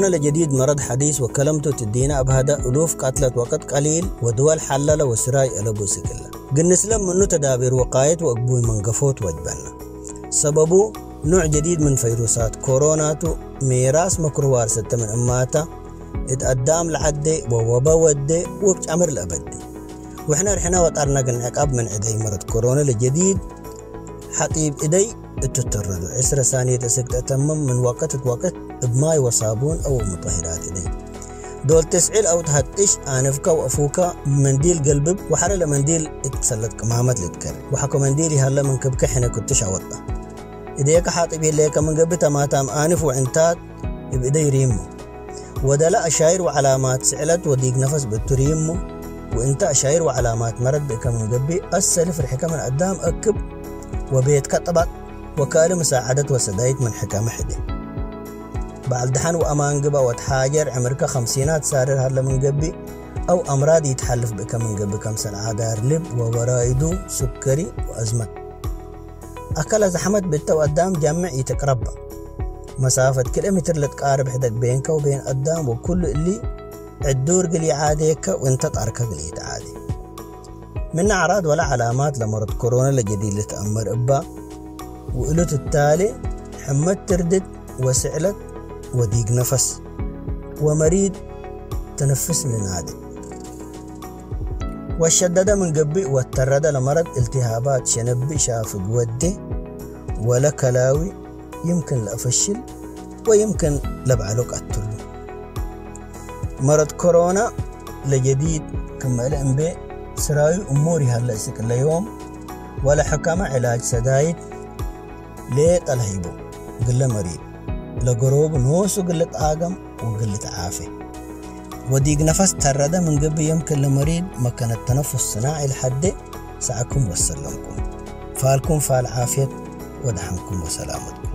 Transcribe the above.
كورونا لجديد مرض حديث وكلمته تدينا بهذا ألوف قتلت وقت قليل ودول حللة وسراي ألبو سكلا قلنس لم منه تدابير وقاية وأقبوي منقفوت وجبنا سببه نوع جديد من فيروسات كوروناتو ميراس مكروار ستة من أماتا اتقدام لعدي ووبا ودي وبتعمر الأبدي وإحنا رحنا وطرنا عقاب من عدي مرض كورونا الجديد حطيب إيدي التتردو عسرة ثانية تسكت أتمم من وقت وقت بماء وصابون أو مطهرات إيدي دول تسعيل أو تهتش آنفكا وأفوكا منديل قلبب وحرل منديل اتسلت كمامت لتكر. وحكو منديلي هلا من كبك حين كنتش عوضة إذا حاطب ليك من قبل تماتام آنف وعنتات بإيدي ريمو ودلا أشاير وعلامات سعلت وديق نفس بالتريمو وإنت أشاير وعلامات مرض بك من قبل السلف الحكا من قدام أكب. وبيت كطبق وكالة مساعدة وسدايت من حكا محدي بعد دحن وأمان قبا وتحاجر عمرك خمسينات سارر هلا من قبل أو أمراض يتحلف بك من قبل كم سنة عدار لب وورايدو سكري وأزمة أكل زحمت بنت وقدام جمع يتقرب. مسافة كيلومتر لتقارب حدك بينك وبين قدام وكل اللي الدور قلي عاديك وانت طارك قلي عادي من أعراض ولا علامات لمرض كورونا لجديد لتأمر إبا وقلت التالي حمد تردد وسعلت وضيق نفس ومريض تنفس من عادي. والشدد من قبي والترد لمرض التهابات شنبي شافق ودي ولا كلاوي يمكن لأفشل ويمكن لبعلوك أتلو مرض كورونا لجديد كما الأنبي سراي أموري هلا سكلا يوم ولا حكامة علاج سدايد ليه تلهيبو قل مريض. لقروب نوسو قلة آقم وقلة عافية. وديق نفس ترد من قبل يمكن لمريض مكان التنفس الصناعي لحد سعكم وسلمكم. فالكم فال عافية ودحمكم وسلامتكم.